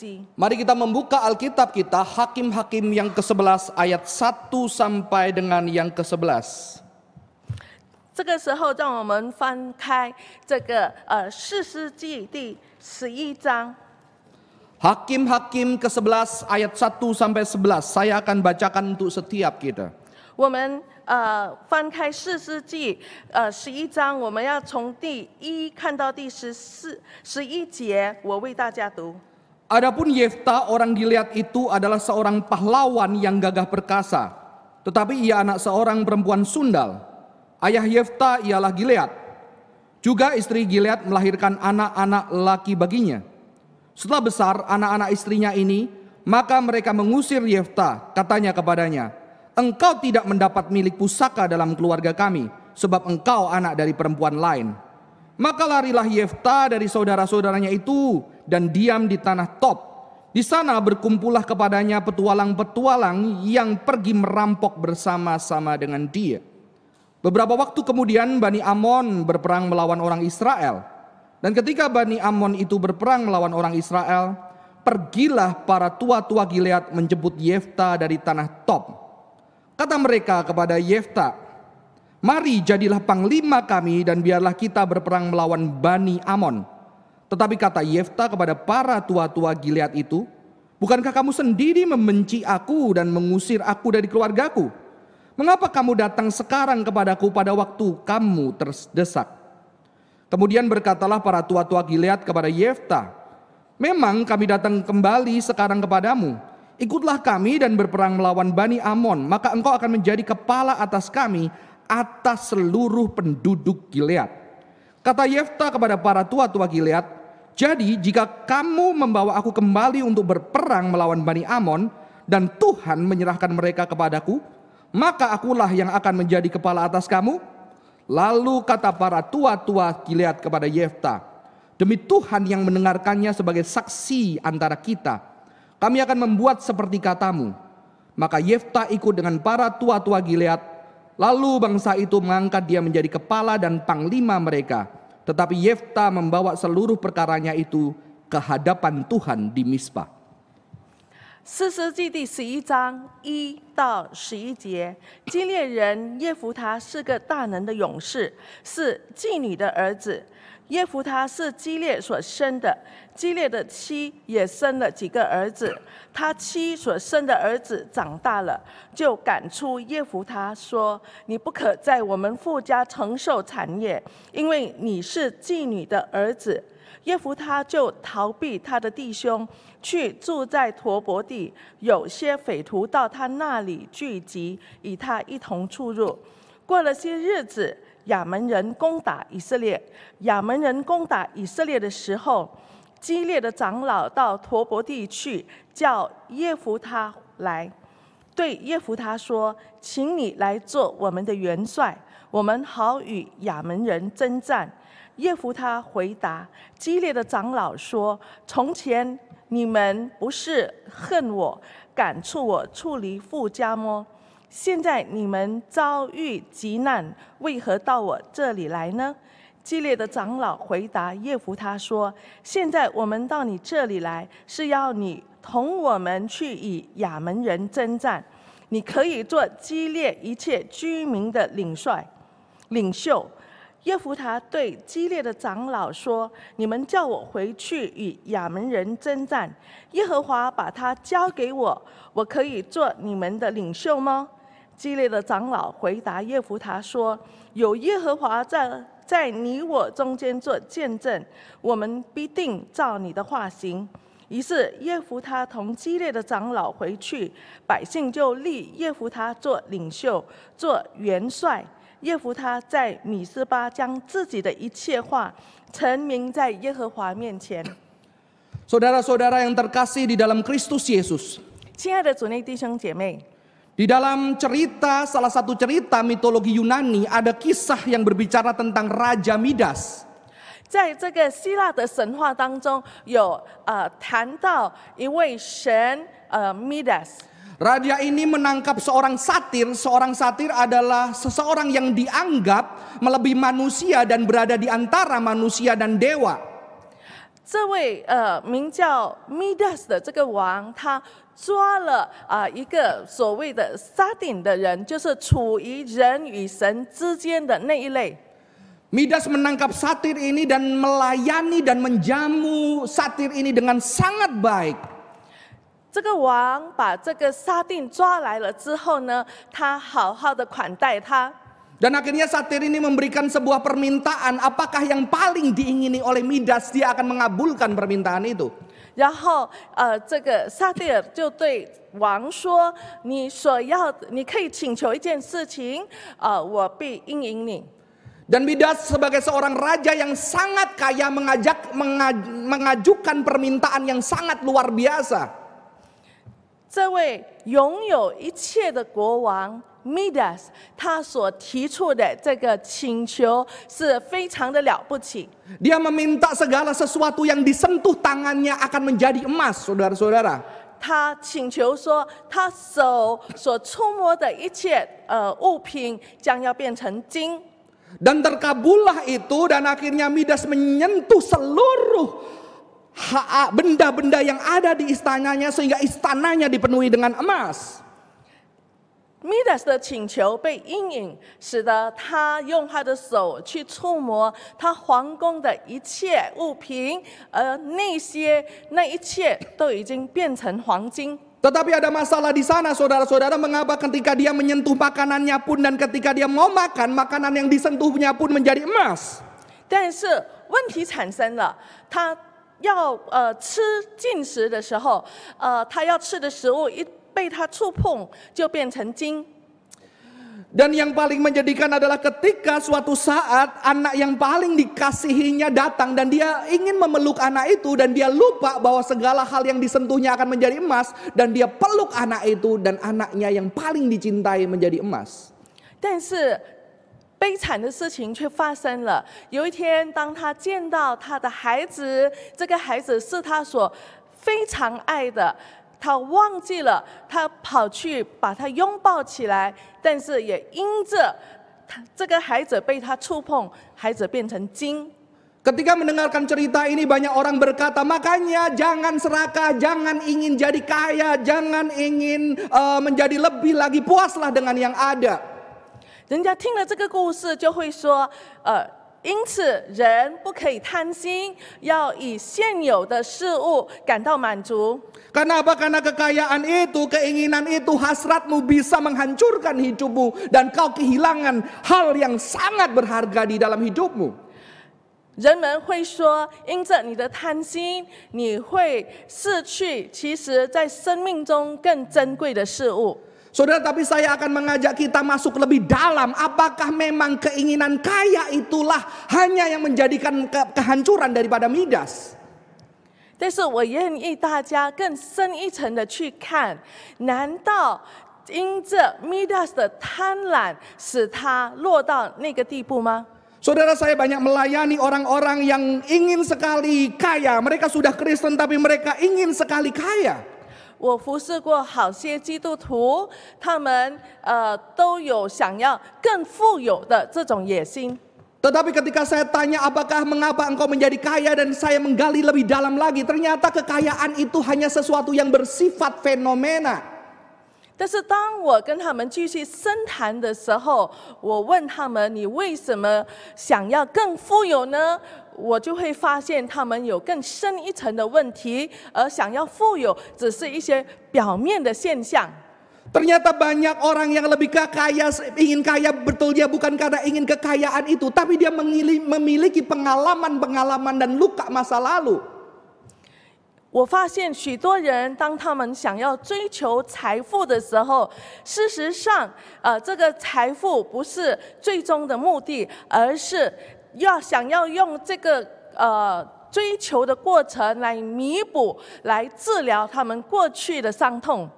机。 Mari kita membuka Alkitab kita Hakim-Hakim yang ke-11 ayat 1 sampai dengan yang ke-11. 这个时候，让我们翻开这个呃《士师记》第十一章。 Hakim-Hakim ke-11 ayat 1 sampai 11. Saya akan bacakan untuk setiap kita. 我们呃翻开《士师记》呃十一章，我们要从第一看到第十四十一节，我为大家读。 Adapun Yefta orang Gilead itu adalah seorang pahlawan yang gagah perkasa. Tetapi ia anak seorang perempuan sundal. Ayah Yefta ialah Gilead. Juga istri Gilead melahirkan anak-anak laki baginya. Setelah besar anak-anak istrinya ini, maka mereka mengusir Yefta. Katanya kepadanya, engkau tidak mendapat milik pusaka dalam keluarga kami, sebab engkau anak dari perempuan lain. Maka larilah Yefta dari saudara-saudaranya itu dan diam di tanah Top. Di sana berkumpullah kepadanya petualang-petualang yang pergi merampok bersama-sama dengan dia. Beberapa waktu kemudian Bani Amon berperang melawan orang Israel. Dan ketika Bani Amon itu berperang melawan orang Israel, pergilah para tua-tua Gilead menjemput Yefta dari tanah Top. Kata mereka kepada Yefta, Mari jadilah panglima kami dan biarlah kita berperang melawan Bani Amon. Tetapi kata Yefta kepada para tua-tua Gilead itu, Bukankah kamu sendiri membenci aku dan mengusir aku dari keluargaku? Mengapa kamu datang sekarang kepadaku pada waktu kamu terdesak? Kemudian berkatalah para tua-tua Gilead kepada Yefta, Memang kami datang kembali sekarang kepadamu. Ikutlah kami dan berperang melawan Bani Amon, maka engkau akan menjadi kepala atas kami atas seluruh penduduk Gilead. Kata Yefta kepada para tua-tua Gilead, jadi jika kamu membawa aku kembali untuk berperang melawan Bani Amon dan Tuhan menyerahkan mereka kepadaku, maka akulah yang akan menjadi kepala atas kamu. Lalu kata para tua-tua Gilead kepada Yefta, demi Tuhan yang mendengarkannya sebagai saksi antara kita, kami akan membuat seperti katamu. Maka Yefta ikut dengan para tua-tua Gilead, lalu bangsa itu mengangkat dia menjadi kepala dan panglima mereka. Tetapi Yefta membawa seluruh perkaranya itu ke hadapan Tuhan di Mispa. 四世纪第十一章一到十一节，基列人耶弗他是个大能的勇士，是妓女的儿子。耶弗他是基列所生的，基列的妻也生了几个儿子。他妻所生的儿子长大了，就赶出耶弗他，说：“你不可在我们父家承受产业，因为你是妓女的儿子。”耶弗他就逃避他的弟兄，去住在陀伯地。有些匪徒到他那里聚集，与他一同出入。过了些日子，亚门人攻打以色列。亚门人攻打以色列的时候，激烈的长老到陀伯地去，叫耶弗他来，对耶弗他说：“请你来做我们的元帅，我们好与亚门人征战。”耶弗他回答激烈的长老说：“从前你们不是恨我，赶出我处离富家么？现在你们遭遇急难，为何到我这里来呢？”激烈的长老回答耶弗他说：“现在我们到你这里来，是要你同我们去与亚门人征战。你可以做激烈一切居民的领帅、领袖。”耶弗他对激烈的长老说：“你们叫我回去与亚门人征战，耶和华把他交给我，我可以做你们的领袖吗？”基列的长老回答耶弗他说：“有耶和华在在你我中间做见证，我们必定照你的话行。”于是耶弗他同激烈的长老回去，百姓就立耶弗他做领袖，做元帅。耶弗他在米斯巴将自己的一切话陈明在耶和华面前。Saudara-saudara yang terkasih di dalam Kristus Yesus. 亲爱的主内弟兄姐妹，Di dalam cerita, salah satu cerita mitologi Yunani ada kisah yang berbicara tentang Raja Midas. 在这个希腊的神话当中，有呃谈到一位神呃 Midas。 Raja ini menangkap seorang satir. Seorang satir adalah seseorang yang dianggap melebihi manusia dan berada di antara manusia dan dewa. 这位呃名叫 Midas 的这个王，他抓了啊、一个所谓的沙顶的人，就是处于人与神之间的那一类。Midas menangkap satir ini dan melayani dan menjamu satir ini dengan sangat baik. 这个王把这个沙定抓来了之后呢，他好好的款待他，Dan akhirnya satir ini memberikan sebuah permintaan apakah yang paling diingini oleh Midas dia akan mengabulkan permintaan itu. 然后呃，这个萨蒂尔就对王说：“你所要，你可以请求一件事情，呃，我必应允你。” Dan Midas sebagai seorang raja yang sangat kaya mengajak menga- mengajukan permintaan yang sangat luar biasa. 这位拥有一切的国王 Midas，他所提出的这个请求是非常的了不起。 Dia meminta segala sesuatu yang disentuh tangannya akan menjadi emas, saudara-saudara. 他请求说，他手所触摸的一切呃物品将要变成金。 Dan terkabullah itu dan akhirnya Midas menyentuh seluruh ha- benda-benda yang ada di istananya sehingga istananya dipenuhi dengan emas. Midas 的请求被阴影，使得他用他的手去触摸他皇宫的一切物品，而那些那一切都已经变成黄金。Tetapi ada masalah di sana saudara-saudara mengapa ketika dia menyentuh makanannya pun dan ketika dia mau makan makanan yang disentuhnya pun menjadi emas. 但是问题产生了，他要呃吃进食的时候，呃，他要吃的食物一被他触碰就变成金。Dan yang paling menjadikan adalah ketika suatu saat anak yang paling dikasihinya datang dan dia ingin memeluk anak itu dan dia lupa bahwa segala hal yang disentuhnya akan menjadi emas dan dia peluk anak itu dan anaknya yang paling dicintai menjadi emas. 但是悲惨的事情却发生了。有一天，当他见到他的孩子，这个孩子是他所非常爱的，他忘记了，他跑去把他拥抱起来，但是也因着他这个孩子被他触碰，孩子变成金。Ketika mendengarkan cerita ini banyak orang berkata makanya jangan serakah, jangan ingin jadi kaya, jangan ingin eh, menjadi lebih lagi puaslah dengan yang ada. 人家听了这个故事，就会说，呃，因此人不可以贪心，要以现有的事物感到满足。Karena apa? Karena kekayaan itu, keinginan itu, hasratmu bisa menghancurkan hidupmu dan kau kehilangan hal yang sangat berharga di dalam hidupmu. 人们会说，因着你的贪心，你会失去其实在生命中更珍贵的事物。Saudara, tapi saya akan mengajak kita masuk lebih dalam. Apakah memang keinginan kaya itulah hanya yang menjadikan ke- kehancuran daripada Midas? 但是我愿意大家更深一层的去看，难道因着 Midas 的贪婪，使他落到那个地步吗？ Saudara saya banyak melayani orang-orang yang ingin sekali kaya. Mereka sudah Kristen tapi mereka ingin sekali kaya. 我服侍过好些基督徒，他们呃都有想要更富有的这种野心。Tetapi ketika saya tanya apakah mengapa engkau menjadi kaya dan saya menggali lebih dalam lagi, ternyata kekayaan itu hanya sesuatu yang bersifat fenomena. 但是当我跟他们继续深谈的时候，我问他们：“你为什么想要更富有呢？”我就会发现他们有更深一层的问题，而想要富有只是一些表面的现象。Ternyata banyak orang yang lebih kaya, ingin kaya betul dia bukan karena ingin kekayaan itu, tapi dia memiliki pengalaman-pengalaman dan luka masa lalu. 我发现许多人，当他们想要追求财富的时候，事实上，呃，这个财富不是最终的目的，而是要想要用这个呃追求的过程来弥补、来治疗他们过去的伤痛。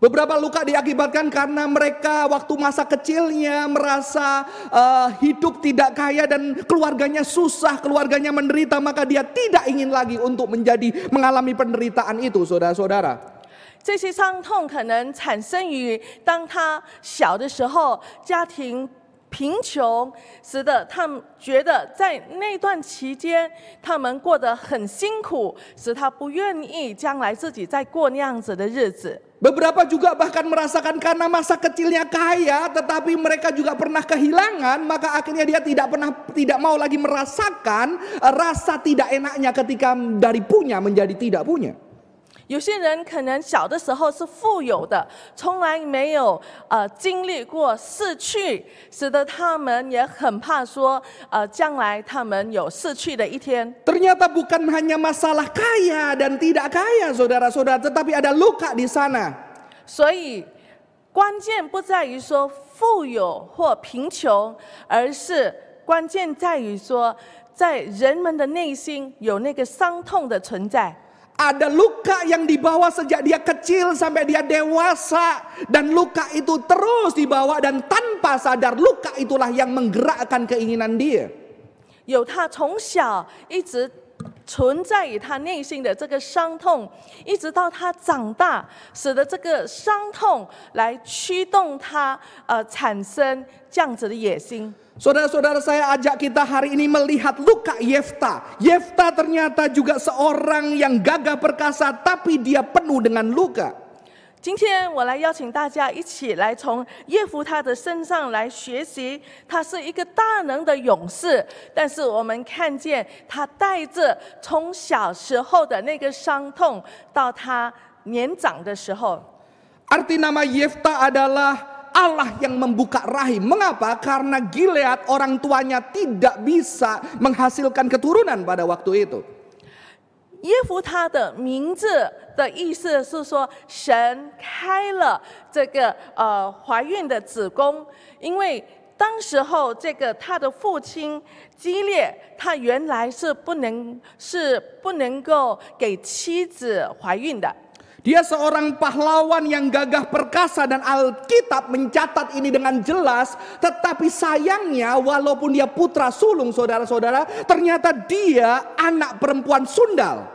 Beberapa luka diakibatkan karena mereka waktu masa kecilnya merasa eh, hidup tidak kaya dan keluarganya susah, keluarganya menderita, maka dia tidak ingin lagi untuk menjadi mengalami penderitaan itu, saudara-saudara. 这些伤痛可能产生于当他小的时候，家庭 贫穷，使得他们觉得在那段期间他们过得很辛苦，使他不愿意将来自己再过那样子的日子。 Beberapa juga bahkan merasakan karena masa kecilnya kaya, tetapi mereka juga pernah kehilangan, maka akhirnya dia tidak pernah tidak mau lagi merasakan eh, rasa tidak enaknya ketika dari punya menjadi tidak punya. 有些人可能小的时候是富有的，从来没有呃经历过逝去，使得他们也很怕说呃将来他们有逝去的一天。Ternyata bukan hanya masalah kaya dan tidak kaya, saudara-saudara, tetapi ada luka di sana. 所以关键不在于说富有或贫穷，而是关键在于说在人们的内心有那个伤痛的存在。Ada luka yang dibawa sejak dia kecil sampai dia dewasa dan luka itu terus dibawa dan tanpa sadar luka itulah yang menggerakkan keinginan dia. 有他从小一直 存在于他内心的这个伤痛，一直到他长大，使得这个伤痛来驱动他呃产生这样子的野心。Saudara-saudara saya ajak kita hari ini melihat luka Yefta. Yefta ternyata juga seorang yang gagah perkasa tapi dia penuh dengan luka. 今天我来邀请大家一起来从耶夫他的身上来学习，他是一个大能的勇士，但是我们看见他带着从小时候的那个伤痛，到他年长的时候，Arti nama Yefta adalah Allah yang membuka rahim. Mengapa? Karena Gilead orang tuanya tidak bisa menghasilkan keturunan pada waktu itu. 耶夫他的名字的意思是说，神开了这个呃怀孕的子宫，因为当时候这个他的父亲基列，他原来是不能是不能够给妻子怀孕的。Dia seorang pahlawan yang gagah perkasa dan Alkitab mencatat ini dengan jelas. Tetapi sayangnya walaupun dia putra sulung saudara-saudara. Ternyata dia anak perempuan sundal.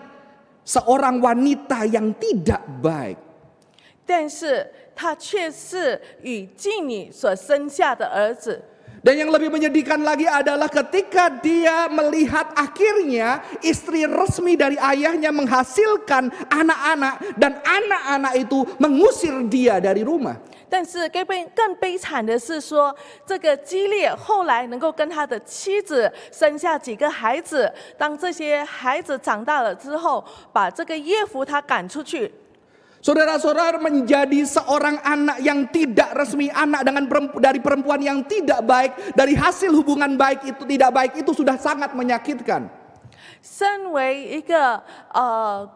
seorang wanita yang tidak baik. 但是他却是与妓女所生下的儿子。 Dan yang lebih menyedihkan lagi adalah ketika dia melihat akhirnya istri resmi dari ayahnya menghasilkan anak-anak dan anak-anak itu mengusir dia dari rumah. 但是更悲更悲惨的是说，这个基列后来能够跟他的妻子生下几个孩子，当这些孩子长大了之后，把这个耶夫他赶出去，Saudara-saudara menjadi seorang anak yang tidak resmi, anak dengan perempu- dari perempuan yang tidak baik, dari hasil hubungan baik itu tidak baik itu sudah sangat menyakitkan. 身为一个呃，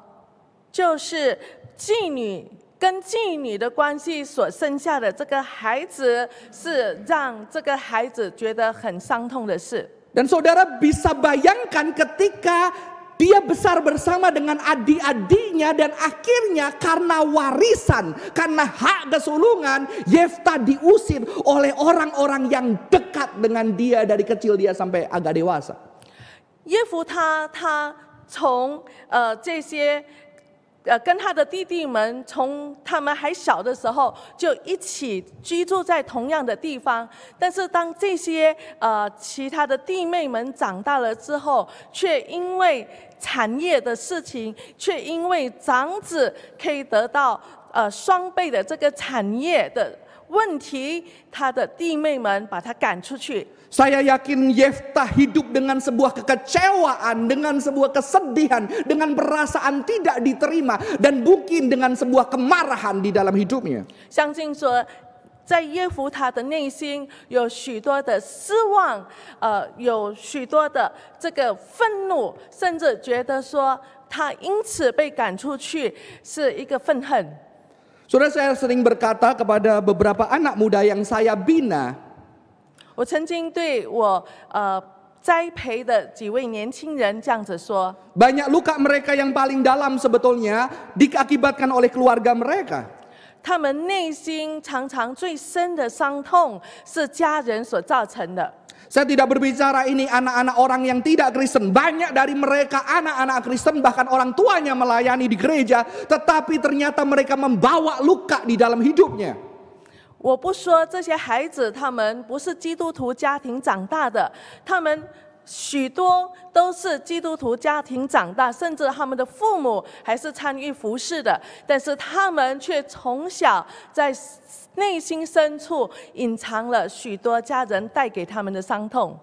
就是妓女跟妓女的关系所生下的这个孩子，是让这个孩子觉得很伤痛的事。 Dan saudara bisa bayangkan ketika dia besar bersama dengan adik-adiknya dan akhirnya karena warisan, karena hak kesulungan, Yefta diusir oleh orang-orang yang dekat dengan dia dari kecil dia sampai agak dewasa. 耶夫他他从呃这些 呃跟他的弟弟们从他们还小的时候就一起居住在同样的地方，但是当这些呃其他的弟妹们长大了之后，却因为产业的事情，却因为长子可以得到呃双倍的这个产业的问题，他的弟妹们把他赶出去。Saya yakin Yefta hidup dengan sebuah kekecewaan, dengan sebuah kesedihan, dengan perasaan tidak diterima dan mungkin dengan sebuah kemarahan di dalam hidupnya. 相信说，在耶夫他的内心有许多的失望，呃，有许多的这个愤怒，甚至觉得说他因此被赶出去是一个愤恨。 Saudara saya sering berkata kepada beberapa anak muda yang saya bina, 我曾经对我呃栽培的几位年轻人这样子说： Banyak luka mereka yang paling dalam sebetulnya diakibatkan oleh keluarga mereka. 他们内心常常最深的伤痛是家人所造成的。 Saya tidak berbicara ini anak-anak orang yang tidak Kristen. Banyak dari mereka anak-anak Kristen bahkan orang tuanya melayani di gereja. Tetapi ternyata mereka membawa luka di dalam hidupnya. 我不说这些孩子他们不是基督徒家庭长大的，他们许多都是基督徒家庭长大，甚至他们的父母还是参与服侍的，但是他们却从小在内心深处隐藏了许多家人带给他们的伤痛。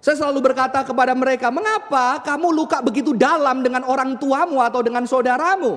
Saya selalu berkata kepada mereka, mengapa kamu luka begitu dalam dengan orang tuamu atau dengan saudaramu?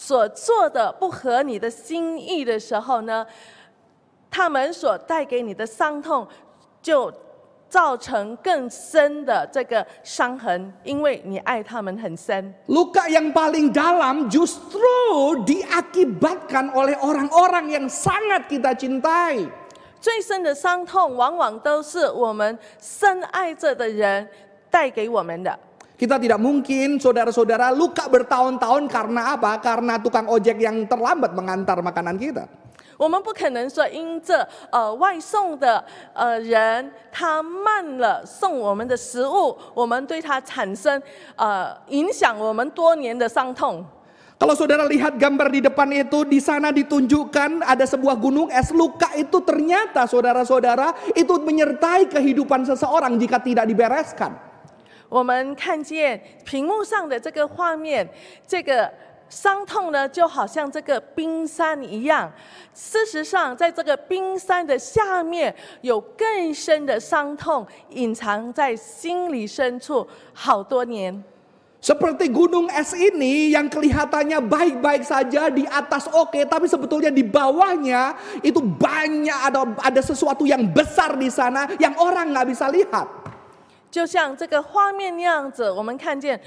所做的不合你的心意的时候呢，他们所带给你的伤痛就造成更深的这个伤痕，因为你爱他们很深。Luka yang paling dalam justru diakibatkan oleh orang-orang yang sangat kita cintai. 最深的伤痛，往往都是我们深爱着的人带给我们的。Kita tidak mungkin saudara-saudara luka bertahun-tahun karena apa? Karena tukang ojek yang terlambat mengantar makanan kita. 我们不可能说因这呃外送的呃人他慢了送我们的食物，我们对他产生呃影响我们多年的伤痛。 Kalau saudara lihat gambar di depan itu, di sana ditunjukkan ada sebuah gunung es. Luka itu ternyata saudara-saudara itu menyertai kehidupan seseorang jika tidak dibereskan. 我们看见屏幕上的这个画面，这个伤痛呢，就好像这个冰山一样。事实上，在这个冰山的下面，有更深的伤痛隐藏在心里深处好多年。 Seperti gunung es ini yang kelihatannya baik-baik saja di atas oke, tapi sebetulnya di bawahnya itu banyak ada ada sesuatu yang besar di sana yang orang nggak bisa lihat. 就像这个画面那样子，我们看见，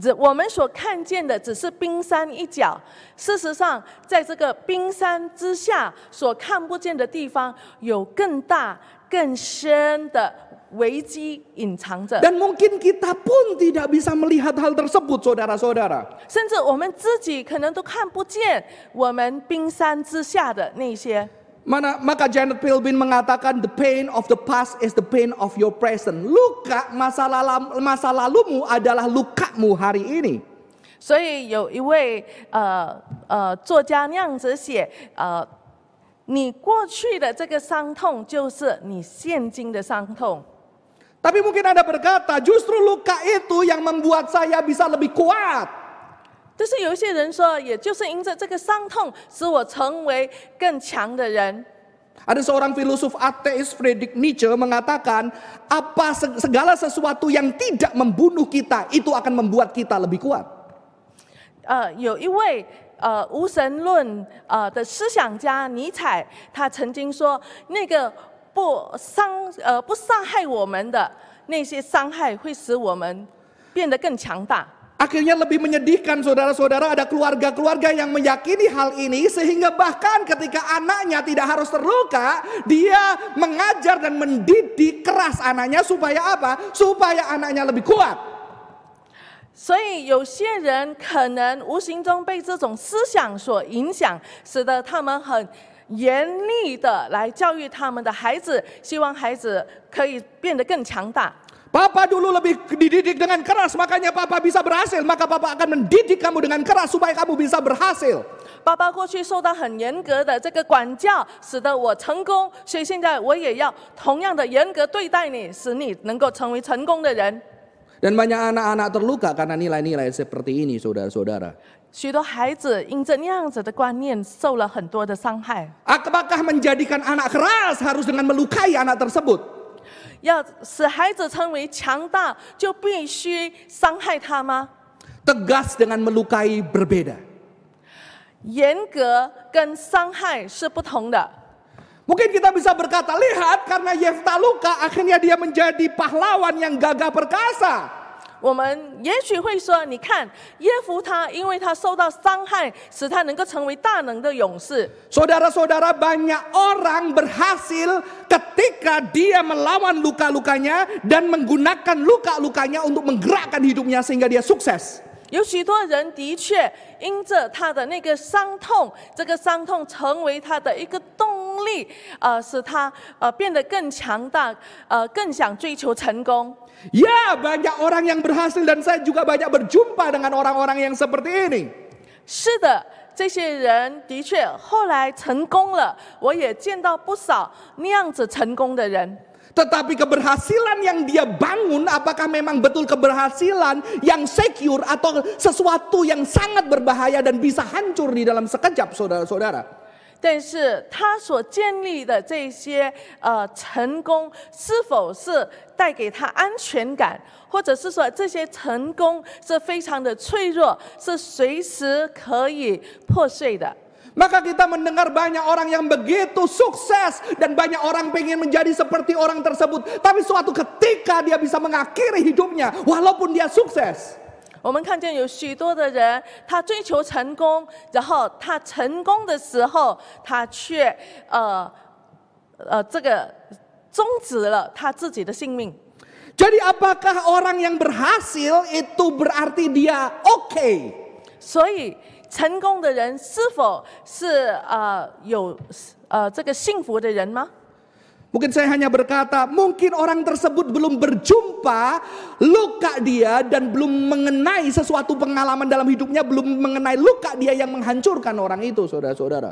这我们所看见的只是冰山一角。事实上，在这个冰山之下所看不见的地方，有更大、更深的危机隐藏着。Dan mungkin kita pun tidak bisa melihat hal tersebut, saudara-saudara. 甚至我们自己可能都看不见我们冰山之下的那些。Mana, maka Janet Pilbin mengatakan the pain of the past is the pain of your present. Luka masa, lalam, masa lalumu adalah lukamu hari ini. 所以有一位呃呃作家那样子写，呃，你过去的这个伤痛就是你现今的伤痛。 Tapi mungkin Anda berkata, justru luka itu yang membuat saya bisa lebih kuat. 但是有一些人说，也就是因着这个伤痛，使我成为更强的人。Ada seorang filosof ateis Friedrich Nietzsche mengatakan, apa se- segala sesuatu yang tidak membunuh kita itu akan membuat kita lebih kuat. 呃，有一位呃无神论呃的思想家尼采，他曾经说，那个不伤呃不伤害我们的那些伤害，会使我们变得更强大。Akhirnya lebih menyedihkan saudara-saudara ada keluarga-keluarga yang meyakini hal ini sehingga bahkan ketika anaknya tidak harus terluka, dia mengajar dan mendidik keras anaknya supaya apa? Supaya anaknya lebih kuat. 所以有些人可能无形中被这种思想所影响，使得他们很严厉的来教育他们的孩子，希望孩子可以变得更强大。 Papa dulu lebih dididik dengan keras, makanya papa bisa berhasil. Maka papa akan mendidik kamu dengan keras supaya kamu bisa berhasil. 爸爸过去受到很严格的这个管教，使得我成功，所以现在我也要同样的严格对待你，使你能够成为成功的人。 Dan banyak anak-anak terluka karena nilai-nilai seperti ini saudara-saudara. 许多孩子因着那样子的观念，受了很多的伤害。 Apakah menjadikan anak keras harus dengan melukai anak tersebut? 要使孩子成为强大，就必须伤害他吗？ Tegas dengan melukai berbeda. 严格跟伤害是不同的。 Mungkin kita bisa berkata, lihat karena Yefta luka akhirnya dia menjadi pahlawan yang gagah perkasa. 我们也许会说，你看耶夫他，因为他受到伤害，使他能够成为大能的勇士。Saudara-saudara banyak orang berhasil ketika dia melawan luka-lukanya dan menggunakan luka-lukanya untuk menggerakkan hidupnya sehingga dia sukses. 有许多人的确因着他的那个伤痛，这个伤痛成为他的一个动力，呃，使他呃变得更强大，呃，更想追求成功。Ya, banyak orang yang berhasil dan saya juga banyak berjumpa dengan orang-orang yang seperti ini. 是的，这些人的确后来成功了，我也见到不少那样子成功的人。 Tetapi keberhasilan yang dia bangun apakah memang betul keberhasilan yang secure atau sesuatu yang sangat berbahaya dan bisa hancur di dalam sekejap saudara-saudara. 但是他所建立的这些呃成功，是否是 带给他安全感，或者是说这些成功是非常的脆弱，是随时可以破碎的？Maka kita mendengar banyak orang yang begitu sukses dan banyak orang pengen menjadi seperti orang tersebut. Tapi suatu ketika dia bisa mengakhiri hidupnya walaupun dia sukses. 我们看见有许多的人，他追求成功，然后他成功的时候，他却呃呃这个终止了他自己的性命。 Jadi apakah orang yang berhasil itu berarti dia oke? 所以，成功的人是否是呃有呃这个幸福的人吗？ Mungkin saya hanya berkata, mungkin orang tersebut belum berjumpa luka dia dan belum mengenai sesuatu pengalaman dalam hidupnya, belum mengenai luka dia yang menghancurkan orang itu, saudara-saudara.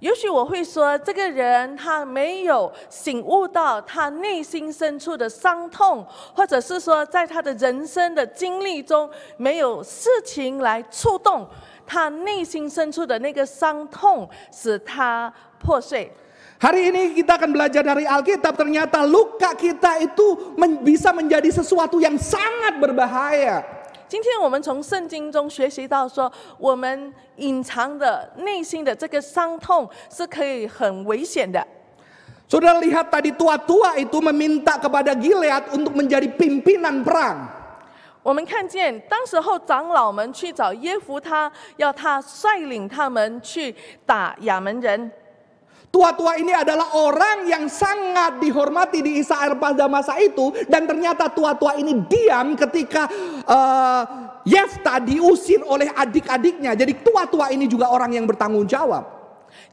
也许我会说，这个人他没有醒悟到他内心深处的伤痛，或者是说，在他的人生的经历中，没有事情来触动他内心深处的那个伤痛，使他破碎。Hari ini kita akan belajar dari Alkitab, ternyata luka kita itu men- bisa menjadi sesuatu yang sangat berbahaya. 今天我们从圣经中学习到说，我们隐藏的内心的这个伤痛是可以很危险的。Saudara lihat tadi tua-tua itu meminta kepada Gilead untuk menjadi pimpinan perang. 我们看见当时候长老们去找耶夫他，要他率领他们去打亚门人。Tua-tua ini adalah orang yang sangat dihormati di Israel pada masa itu dan ternyata tua-tua ini diam ketika eh, Yefta diusir oleh adik-adiknya. Jadi tua-tua ini juga orang yang bertanggung jawab.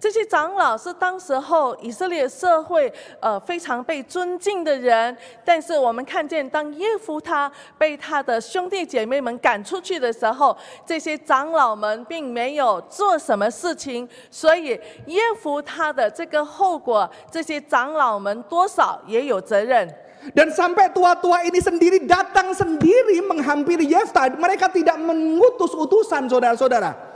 这些长老是当时候以色列社会呃非常被尊敬的人，但是我们看见当耶夫他被他的兄弟姐妹们赶出去的时候，这些长老们并没有做什么事情，所以耶夫他的这个后果，这些长老们多少也有责任。Dan sampai tua-tua ini sendiri datang sendiri menghampiri Yefta. Mereka tidak mengutus utusan saudara-saudara.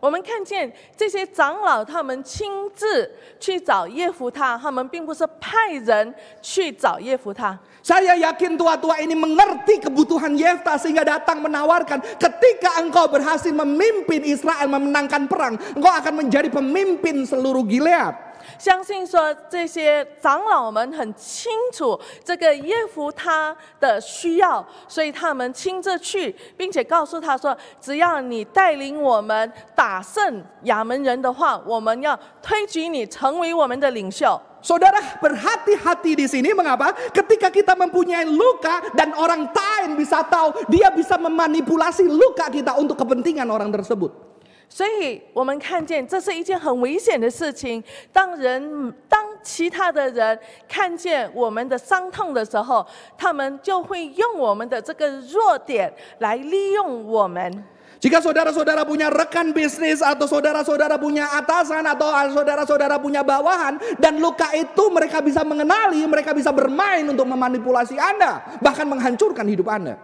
我们看见这些长老，他们亲自去找耶夫他，他们并不是派人去找耶夫他。 Saya yakin tua-tua ini mengerti kebutuhan Yefta sehingga datang menawarkan ketika engkau berhasil memimpin Israel memenangkan perang, engkau akan menjadi pemimpin seluruh Gilead. 相信说这些长老们很清楚这个耶夫他的需要，所以他们亲自去，并且告诉他说：只要你带领我们打胜亚门人的话，我们要推举你成为我们的领袖。 Saudara berhati-hati di sini mengapa? Ketika kita mempunyai luka dan orang lain bisa tahu, dia bisa memanipulasi luka kita untuk kepentingan orang tersebut. 所以我们看见这是一件很危险的事情。当人当其他的人看见我们的伤痛的时候，他们就会用我们的这个弱点来利用我们。Jika saudara-saudara punya rekan bisnis atau saudara-saudara punya atasan atau saudara-saudara punya bawahan dan luka itu mereka bisa mengenali, mereka bisa bermain untuk memanipulasi Anda, bahkan menghancurkan hidup Anda.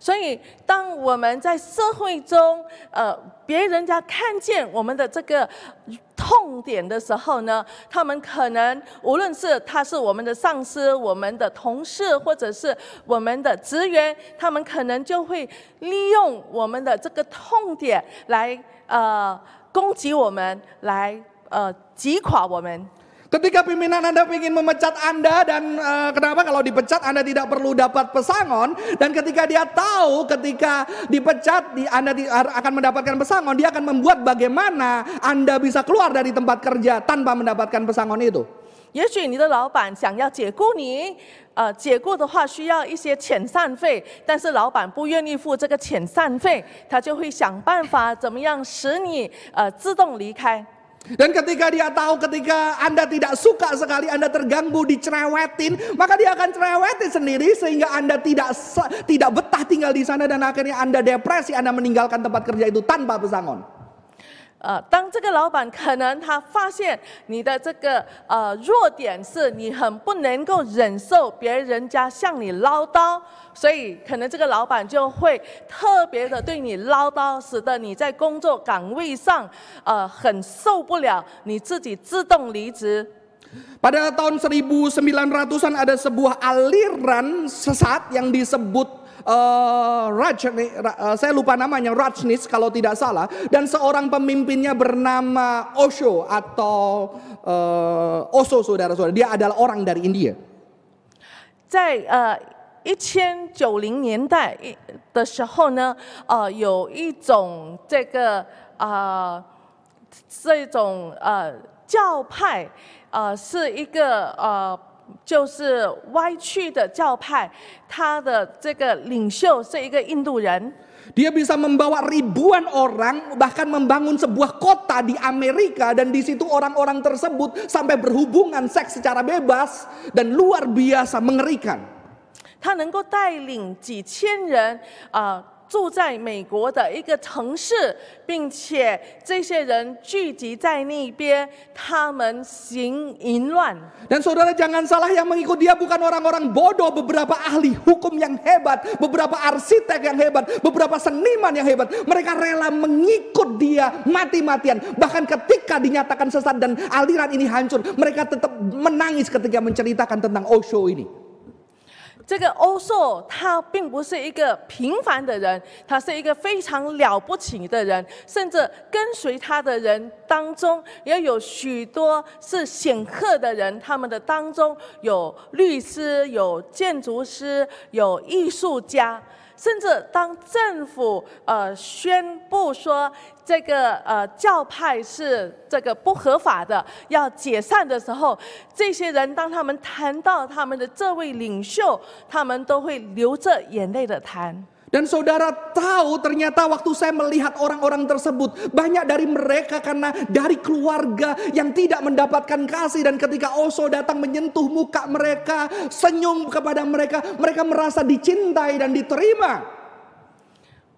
所以，当我们在社会中，呃，别人家看见我们的这个痛点的时候呢，他们可能无论是他是我们的上司、我们的同事，或者是我们的职员，他们可能就会利用我们的这个痛点来呃攻击我们，来呃击垮我们。Ketika pimpinan Anda ingin memecat Anda dan eh, kenapa kalau dipecat Anda tidak perlu dapat pesangon dan ketika dia tahu ketika dipecat di, Anda di- akan mendapatkan pesangon dia akan membuat bagaimana Anda bisa keluar dari tempat kerja tanpa mendapatkan pesangon itu. 也许你的老板想要解雇你，呃，解雇的话需要一些遣散费，但是老板不愿意付这个遣散费，他就会想办法怎么样使你呃自动离开。 Dan ketika dia tahu ketika Anda tidak suka sekali Anda terganggu dicerewetin, maka dia akan cerewetin sendiri sehingga Anda tidak tidak betah tinggal di sana dan akhirnya Anda depresi, Anda meninggalkan tempat kerja itu tanpa pesangon. 呃，当这个老板可能他发现你的这个呃弱点是你很不能够忍受别人家向你唠叨，所以可能这个老板就会特别的对你唠叨，使得你在工作岗位上呃很受不了，你自己自动离职。Pada tahun 1900-an ada sebuah aliran sesat yang disebut eh, Raj, Ra- eh, saya lupa namanya Rajneesh kalau tidak salah dan seorang pemimpinnya bernama Osho atau eh, Osho saudara-saudara dia adalah orang dari India. 在呃一千九零年代一的时候呢，呃，有一种这个呃这种呃教派，呃是一个呃 就是歪曲的教派，他的这个领袖是一个印度人。 Dia bisa membawa ribuan orang bahkan membangun sebuah kota di Amerika dan di situ orang-orang tersebut sampai berhubungan seks secara bebas dan luar biasa mengerikan. 他能够带领几千人啊、呃 住在美国的一个城市，并且这些人聚集在那边，他们行淫乱。 Dan saudara jangan salah yang mengikut dia bukan orang-orang bodoh, beberapa ahli hukum yang hebat, beberapa arsitek yang hebat, beberapa seniman yang hebat. Mereka rela mengikut dia mati-matian. Bahkan ketika dinyatakan sesat dan aliran ini hancur, mereka tetap menangis ketika menceritakan tentang Osho ini. 这个欧硕他并不是一个平凡的人，他是一个非常了不起的人，甚至跟随他的人当中也有许多是显赫的人，他们的当中有律师、有建筑师、有艺术家。甚至当政府呃宣布说这个呃教派是这个不合法的，要解散的时候，这些人当他们谈到他们的这位领袖，他们都会流着眼泪的谈。 Dan saudara tahu ternyata waktu saya melihat orang-orang tersebut banyak dari mereka karena dari keluarga yang tidak mendapatkan kasih dan ketika Osho datang menyentuh muka mereka, senyum kepada mereka, mereka merasa dicintai dan diterima.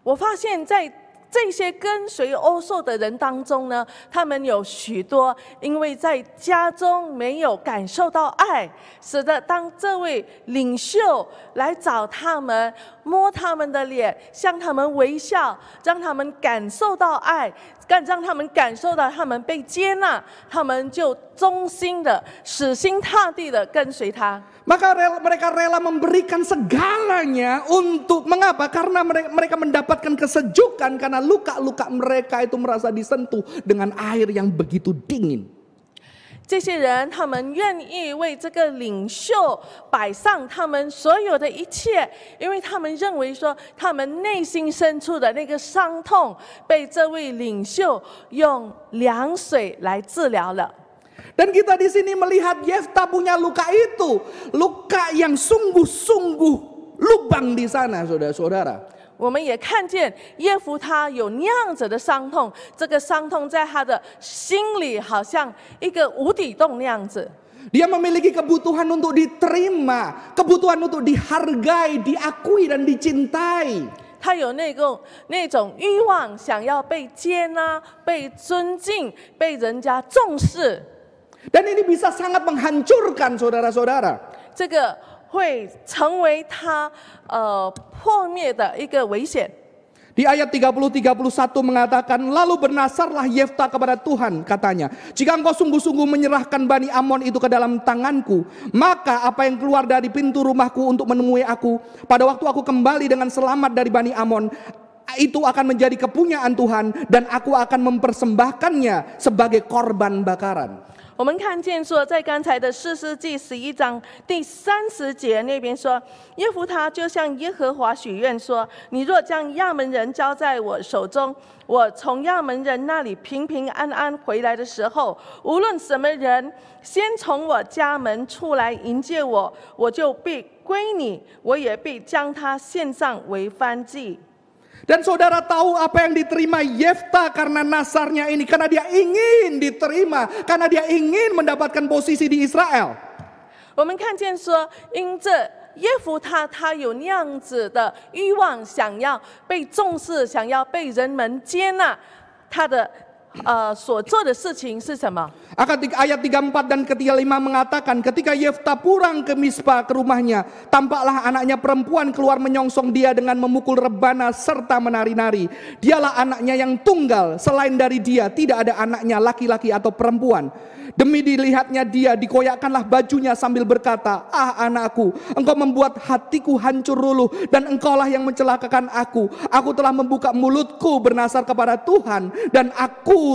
我发现，在 这些跟随欧受的人当中呢，他们有许多因为在家中没有感受到爱，使得当这位领袖来找他们，摸他们的脸，向他们微笑，让他们感受到爱，感让他们感受到他们被接纳，他们就忠心的、死心塌地的跟随他。 Maka rela- mereka rela memberikan segalanya untuk mengapa? Karena mereka, mereka mendapatkan kesejukan karena luka-luka mereka itu merasa disentuh dengan air yang begitu dingin. 这些人，他们愿意为这个领袖摆上他们所有的一切，因为他们认为说，他们内心深处的那个伤痛被这位领袖用凉水来治疗了。Dan kita di sini melihat Yefta punya luka itu, luka yang sungguh-sungguh lubang di sana, saudara-saudara. 我们也看见耶夫他有那样子的伤痛，这个伤痛在他的心里好像一个无底洞那样子。Dia memiliki kebutuhan untuk diterima, kebutuhan untuk dihargai, diakui dan dicintai. 他有那个那种欲望，想要被接纳、被尊敬、被人家重视。Dan ini bisa sangat menghancurkan saudara-saudara. 这个会成为他呃破灭的一个危险。 Di ayat 30-31 mengatakan, lalu bernasarlah Yefta kepada Tuhan katanya. Jika engkau sungguh-sungguh menyerahkan Bani Amon itu ke dalam tanganku, maka apa yang keluar dari pintu rumahku untuk menemui aku, pada waktu aku kembali dengan selamat dari Bani Amon, itu akan menjadi kepunyaan Tuhan dan aku akan mempersembahkannya sebagai korban bakaran. 我们看见说，在刚才的四世纪十一章第三十节那边说，耶夫他就向耶和华许愿说：“你若将亚门人交在我手中，我从亚门人那里平平安安回来的时候，无论什么人先从我家门出来迎接我，我就必归你，我也必将他献上为燔祭。” Dan saudara tahu apa yang diterima Yefta karena nasarnya ini. Karena dia ingin diterima. Karena dia ingin mendapatkan posisi di Israel. 我们看见说，因着耶夫他他有那样子的欲望，想要被重视，想要被人们接纳，他的 uh, 所做的事情是什么？ Ayat 34 dan ketiga lima mengatakan ketika Yefta pulang ke Mispa ke rumahnya, tampaklah anaknya perempuan keluar menyongsong dia dengan memukul rebana serta menari-nari. Dialah anaknya yang tunggal, selain dari dia tidak ada anaknya laki-laki atau perempuan. Demi dilihatnya dia dikoyakkanlah bajunya sambil berkata, "Ah anakku, engkau membuat hatiku hancur luluh dan engkaulah yang mencelakakan aku. Aku telah membuka mulutku bernasar kepada Tuhan dan aku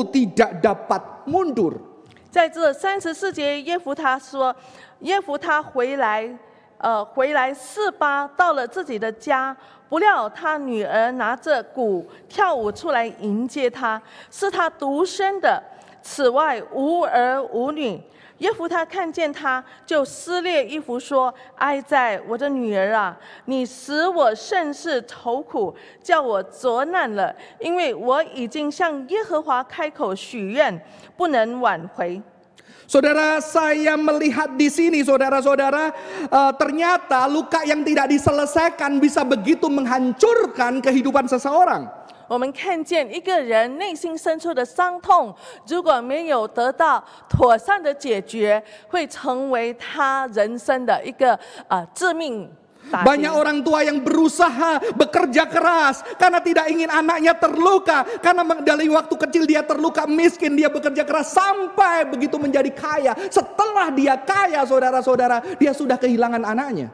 在这三十四节，耶夫他说，耶夫他回来，呃，回来四八到了自己的家，不料他女儿拿着鼓跳舞出来迎接他，是他独生的。此外无儿无女。耶夫他看见他，就撕裂衣服说：“哀哉，我的女儿啊！你使我甚是愁苦，叫我作难了，因为我已经向耶和华开口许愿，不能挽回。” Saudara, saya melihat di sini, saudara-saudara, uh, ternyata luka yang tidak diselesaikan bisa begitu menghancurkan kehidupan seseorang. 我们看见一个人内心深处的伤痛，如果没有得到妥善的解决，会成为他人生的一个呃致命。 Banyak orang tua yang berusaha bekerja keras karena tidak ingin anaknya terluka. Karena dari waktu kecil dia terluka miskin, dia bekerja keras sampai begitu menjadi kaya. Setelah dia kaya, saudara-saudara, dia sudah kehilangan anaknya.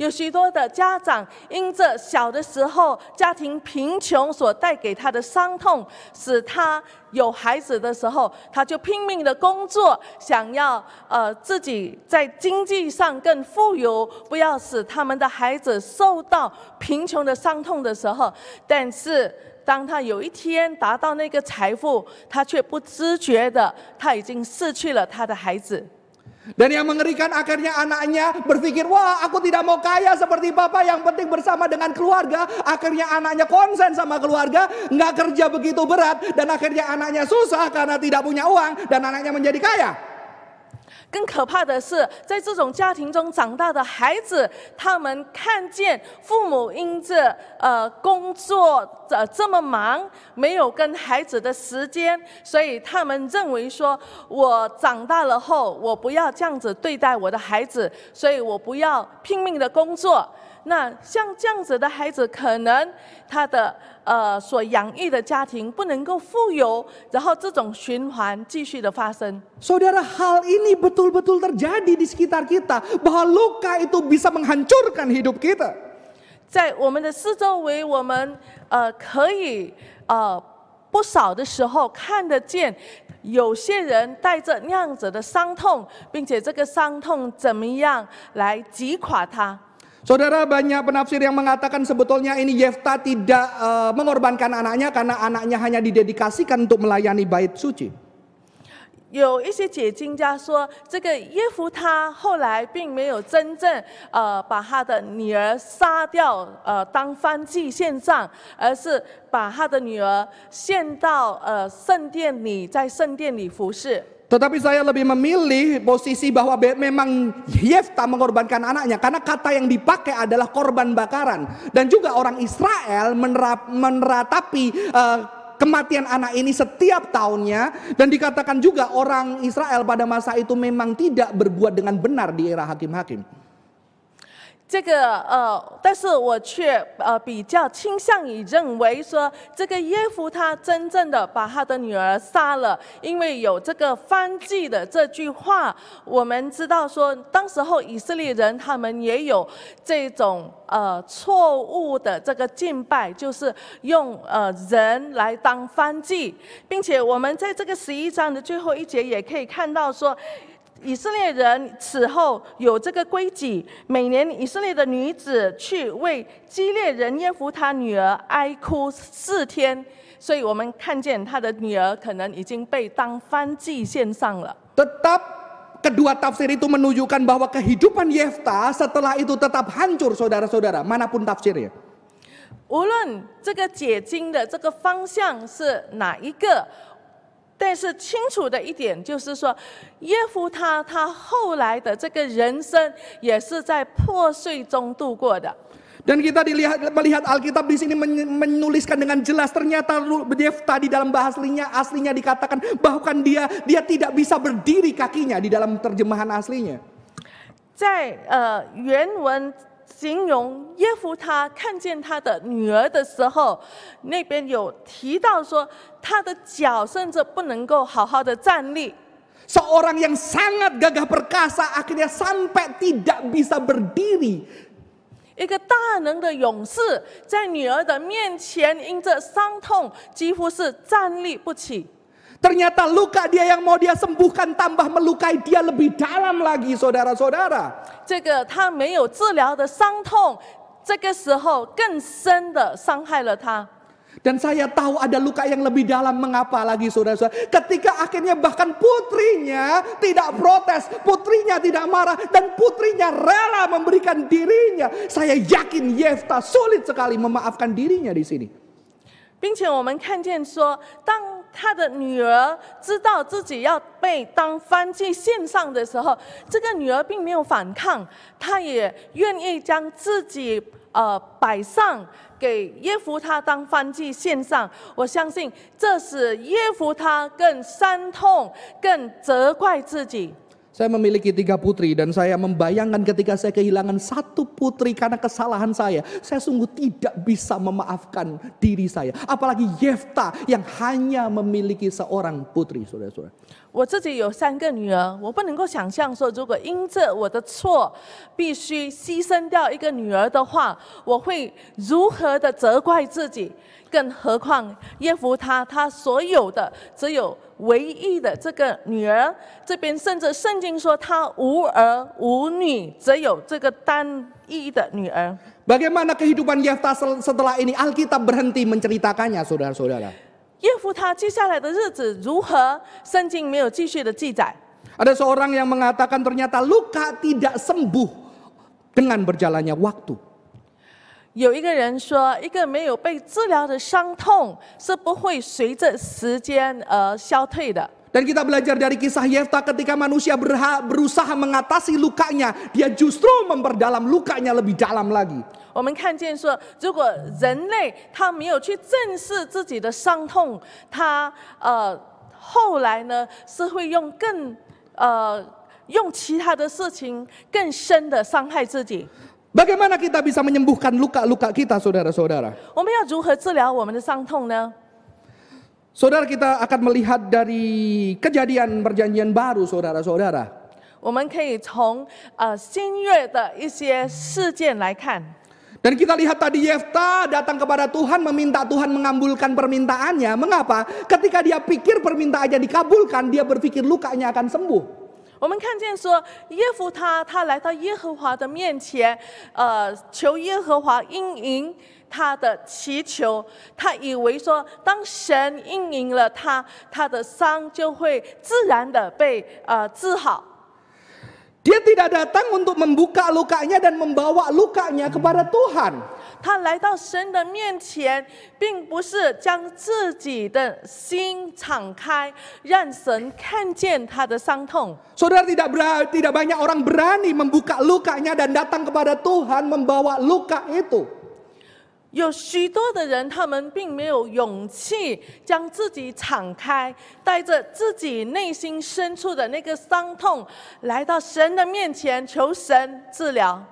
有许多的家长因着小的时候家庭贫穷所带给他的伤痛，使他有孩子的时候，他就拼命的工作，想要呃自己在经济上更富有，不要使他们的孩子受到贫穷的伤痛的时候，但是。当他有一天达到那个财富，他却不知觉的，他已经失去了他的孩子。Dan yang mengerikan akhirnya anaknya berpikir, wah aku tidak mau kaya seperti papa yang penting bersama dengan keluarga. Akhirnya anaknya konsen sama keluarga, nggak kerja begitu berat. Dan akhirnya anaknya susah karena tidak punya uang dan anaknya menjadi kaya. 更可怕的是，在这种家庭中长大的孩子，他们看见父母因着呃工作呃这么忙，没有跟孩子的时间，所以他们认为说，我长大了后，我不要这样子对待我的孩子，所以我不要拼命的工作。那像这样子的孩子，可能他的呃所养育的家庭不能够富有，然后这种循环继续的发生。Saudara, hal ini betul-betul terjadi di sekitar kita, bahwa luka itu bisa menghancurkan hidup kita. 在我们的四周围，我们呃可以呃不少的时候看得见，有些人带着那样子的伤痛，并且这个伤痛怎么样来击垮他。Saudara banyak penafsir yang mengatakan sebetulnya ini Yefta tidak uh, mengorbankan anaknya karena anaknya hanya didedikasikan untuk melayani bait suci. 有一些解经家说，这个耶夫他后来并没有真正呃把他的女儿杀掉，呃当燔祭献上，而是把他的女儿献到呃圣殿里，在圣殿里服侍。Tetapi saya lebih memilih posisi bahwa memang Yefta mengorbankan anaknya. Karena kata yang dipakai adalah korban bakaran. Dan juga orang Israel menerap, meneratapi uh, kematian anak ini setiap tahunnya. Dan dikatakan juga orang Israel pada masa itu memang tidak berbuat dengan benar di era hakim-hakim. 这个呃，但是我却呃比较倾向于认为说，这个耶夫他真正的把他的女儿杀了，因为有这个翻祭的这句话，我们知道说，当时候以色列人他们也有这种呃错误的这个敬拜，就是用呃人来当翻祭，并且我们在这个十一章的最后一节也可以看到说。以色列人此后有这个规矩，每年以色列的女子去为基列人耶夫他女儿哀哭四天，所以我们看见他的女儿可能已经被当翻祭献上了。Tetap kedua tafsir itu menunjukkan bahwa kehidupan Yefta setelah itu tetap hancur saudara-saudara, manapun tafsirnya. 无论这个解经的这个方向是哪一个。但是清楚的一点就是说，耶夫他他后来的这个人生也是在破碎中度过的。Dan kita dilihat melihat Alkitab di sini menuliskan dengan jelas ternyata Yefta di dalam bahasa aslinya aslinya dikatakan bahkan dia dia tidak bisa berdiri kakinya di dalam terjemahan aslinya. 在呃原文 形容耶夫他看见他的女儿的时候，那边有提到说，他的脚甚至不能够好好的站立。Seorang yang sangat gagah perkasa akhirnya sampai tidak bisa berdiri. 一个大能的勇士在女儿的面前，因着伤痛，几乎是站立不起。Ternyata luka dia yang mau dia sembuhkan tambah melukai dia lebih dalam lagi saudara-saudara. 这个他没有治疗的伤痛，这个时候更深的伤害了他。Dan saya tahu ada luka yang lebih dalam mengapa lagi saudara-saudara. Ketika akhirnya bahkan putrinya tidak protes, putrinya tidak marah dan putrinya rela memberikan dirinya. Saya yakin Yefta sulit sekali memaafkan dirinya di sini. 并且我们看见说，当 他的女儿知道自己要被当翻祭献上的时候，这个女儿并没有反抗，她也愿意将自己呃摆上给耶夫他当翻祭献上。我相信这使耶夫他更伤痛，更责怪自己。Saya memiliki tiga putri dan saya membayangkan ketika saya kehilangan satu putri karena kesalahan saya. Saya sungguh tidak bisa memaafkan diri saya. Apalagi Yefta yang hanya memiliki seorang putri, saudara-saudara. 我自己有三个女儿，我不能够想象说，如果因着我的错，必须牺牲掉一个女儿的话，我会如何的责怪自己？更何况耶夫他他所有的只有唯一的这个女儿，这边甚至圣经说他无儿无女，只有这个单一的女儿。Bagaimana kehidupan Yefta setelah ini Alkitab berhenti menceritakannya, saudara-saudara? 耶夫他接下来的日子如何？圣经没有继续的记载。Ada seorang yang mengatakan ternyata luka tidak sembuh dengan berjalannya waktu. 有一个人说，一个没有被治疗的伤痛是不会随着时间而消退的。Dan kita belajar dari kisah Yefta ketika manusia berusaha mengatasi lukanya, dia justru memperdalam lukanya lebih dalam lagi. 我们看见说，如果人类他没有去正视自己的伤痛，他呃后来呢是会用更呃用其他的事情更深的伤害自己。Bagaimana kita bisa menyembuhkan luka-luka kita, saudara-saudara? Saudara kita akan melihat dari kejadian perjanjian baru, saudara-saudara. 我们可以从呃新约的一些事件来看。Dan kita lihat tadi Yefta datang kepada Tuhan meminta Tuhan mengabulkan permintaannya. Mengapa? Ketika dia pikir permintaannya dikabulkan, dia berpikir lukanya akan sembuh. 我们看见说，耶夫他他来到耶和华的面前，呃，求耶和华应允他的祈求。他以为说，当神应允了他，他的伤就会自然的被呃治好。 Dia tidak datang untuk membuka lukanya dan membawa lukanya kepada Tuhan. 他来到神的面前，并不是将自己的心敞开，让神看见他的伤痛。Saudara tidak ber, tidak banyak orang berani membuka lukanya dan datang kepada Tuhan membawa luka itu. 有许多的人，他们并没有勇气将自己敞开，带着自己内心深处的那个伤痛，来到神的面前求神治疗。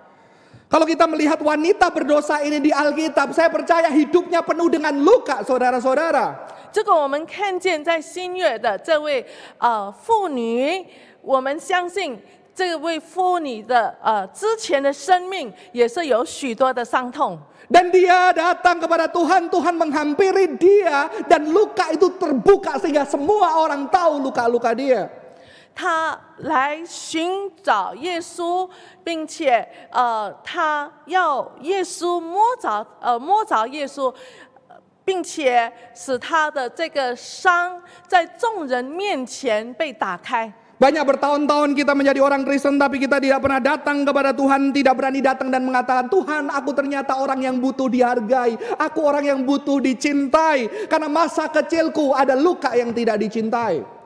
Kalau kita melihat wanita berdosa ini di Alkitab, saya percaya hidupnya penuh dengan luka, saudara-saudara. 这个我们看见在新月的这位呃妇女，我们相信这位妇女的呃之前的生命也是有许多的伤痛。Dan dia datang kepada Tuhan, Tuhan menghampiri dia dan luka itu terbuka sehingga semua orang tahu luka-luka dia. 她来寻找耶稣，并且呃，她要耶稣摸着呃摸着耶稣，并且使她的这个伤在众人面前被打开。Banyak bertahun-tahun kita menjadi orang Kristen tapi kita tidak pernah datang kepada Tuhan, tidak berani datang dan mengatakan, "Tuhan, aku ternyata orang yang butuh dihargai, aku orang yang butuh dicintai karena masa kecilku ada luka yang tidak dicintai."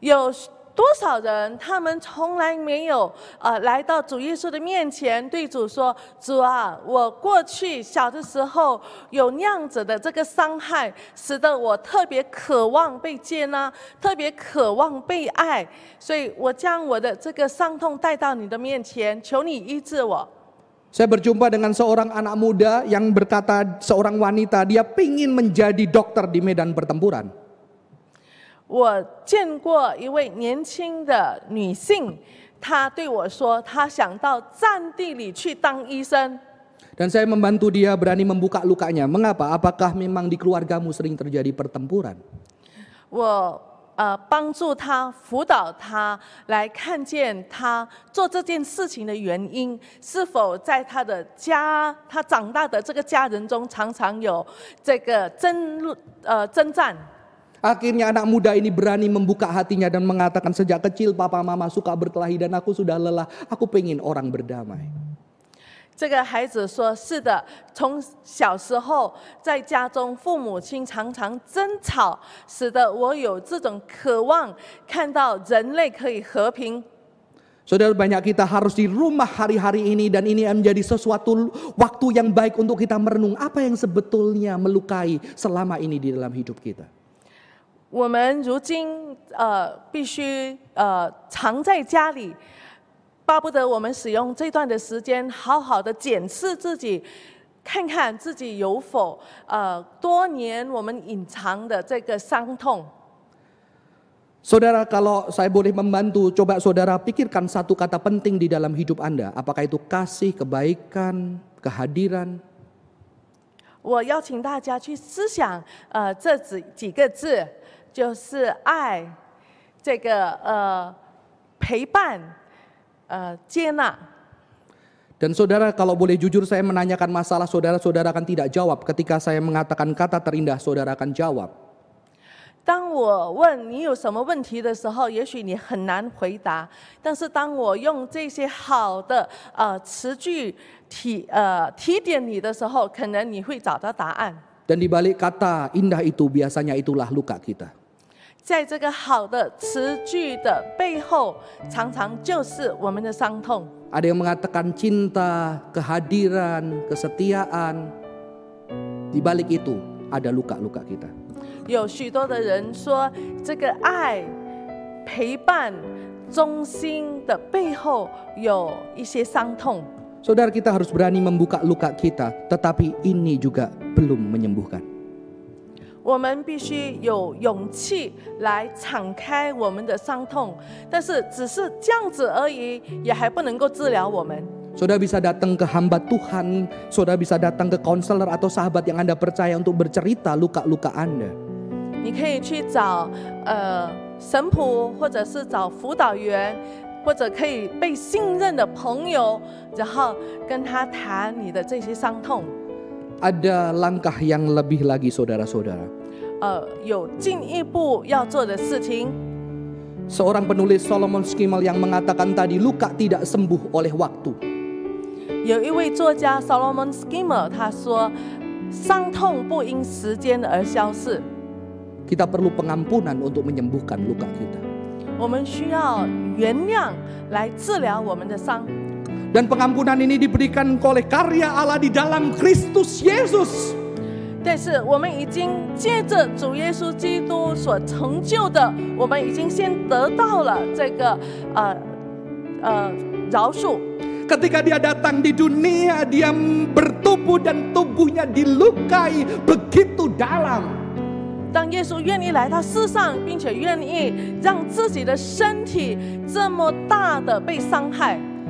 有多少人他们从来没有呃来到主耶稣的面前，对主说：“主啊，我过去小的时候有那样子的这个伤害，使得我特别渴望被接纳，特别渴望被爱，所以我将我的这个伤痛带到你的面前，求你医治我。” Saya berjumpa dengan seorang anak muda yang berkata seorang wanita dia pingin menjadi dokter di medan pertempuran. 我见过一位年轻的女性，她对我说，她想到战地里去当医生。Dan saya membantu dia berani membuka lukanya. Mengapa? Apakah memang di keluargamu sering terjadi pertempuran? 我呃帮助他辅导他来看见他做这件事情的原因，是否在他的家他长大的这个家人中常常有这个争呃征战。Akhirnya anak muda ini berani membuka hatinya dan mengatakan sejak kecil papa mama suka berkelahi dan aku sudah lelah. Aku pengen orang berdamai. 这个孩子说：“是的，从小时候在家中，父母亲常常争吵，使得我有这种渴望，看到人类可以和平。 Saudara banyak kita harus di rumah hari-hari ini dan ini menjadi sesuatu waktu yang baik untuk kita merenung apa yang sebetulnya melukai selama ini di dalam hidup kita. 我们如今呃必须呃常在家里，巴不得我们使用这段的时间，好好的检视自己，看看自己有否呃多年我们隐藏的这个伤痛。Saudara kalau saya boleh membantu coba saudara pikirkan satu kata penting di dalam hidup Anda. Apakah itu kasih, kebaikan, kehadiran, 我邀请大家去思想呃这几几个字，就是爱，这个呃陪伴，呃接纳。 Dan saudara kalau boleh jujur saya menanyakan masalah saudara, saudara akan tidak jawab. Ketika saya mengatakan kata terindah, saudara akan jawab. 当我问你有什么问题的时候，也许你很难回答。但是当我用这些好的呃词句提呃提点你的时候，可能你会找到答案。 Dan di balik kata indah itu biasanya itulah luka kita. 在这个好的词句的背后，常常就是我们的伤痛。 Ada yang mengatakan cinta, kehadiran, kesetiaan. Di balik itu ada luka-luka kita. 有许多的人说，这个爱、陪伴、忠心的背后有一些伤痛。 Saudara kita harus berani membuka luka kita, tetapi ini juga belum menyembuhkan. 我们必须有勇气来敞开我们的伤痛，但是只是这样子而已，也还不能够治疗我们。 Saudara bisa datang ke hamba Tuhan, saudara bisa datang ke konselor atau sahabat yang Anda percaya untuk bercerita luka-luka Anda. 你可以去找呃神仆，或者是找辅导员，或者可以被信任的朋友，然后跟他谈你的这些伤痛。 Ada langkah yang lebih lagi saudara-saudara. 呃，有进一步要做的事情。 Seorang penulis Solomon Skimal yang mengatakan tadi luka tidak sembuh oleh waktu. 有一位作家 Solomon Skimmer 他说：“伤痛不因时间而消逝， Kita perlu pengampunan untuk menyembuhkan luka kita. 我们需要原谅来治疗我们的伤。 Dan pengampunan ini diberikan oleh karya Allah di dalam Kristus Yesus. 但是我们已经借着主耶稣基督所成就的，我们已经先得到了这个呃呃饶恕。Ketika dia datang di dunia, dia bertubuh dan tubuhnya dilukai begitu dalam. 当耶稣愿意来到世上，并且愿意让自己的身体这么大的被伤害，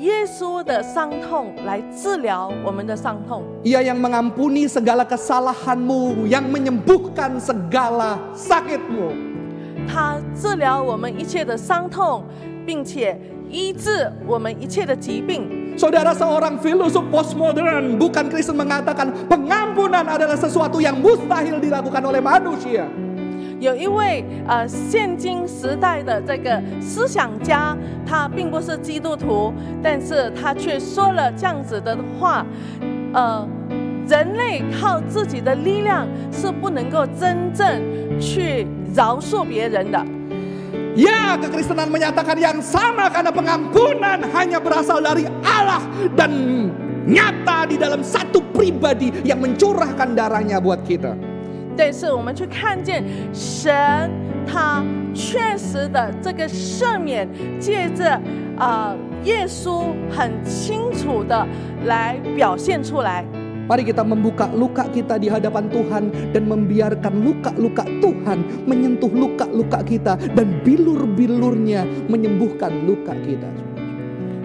耶稣的伤痛来治疗我们的伤痛。 Ia yang mengampuni segala kesalahanmu, yang menyembuhkan segala sakitmu. 他治疗我们一切的伤痛，并且医治我们一切的疾病。 Saudara seorang filosof postmodern bukan Kristen mengatakan pengampunan adalah sesuatu yang mustahil dilakukan oleh manusia. 有一位呃，现今时代的这个思想家，他并不是基督徒，但是他却说了这样子的话，呃，人类靠自己的力量是不能够真正去饶恕别人的。 Ya, kekristenan menyatakan yang sama karena pengampunan hanya berasal dari Allah dan nyata di dalam satu pribadi yang mencurahkan darahnya buat kita. 但是我们去看见神，他确实的这个赦免，借着啊、呃耶稣很清楚的来表现出来。Mari kita membuka luka kita di hadapan Tuhan dan membiarkan luka-luka Tuhan menyentuh luka-luka kita dan bilur-bilurnya menyembuhkan luka kita.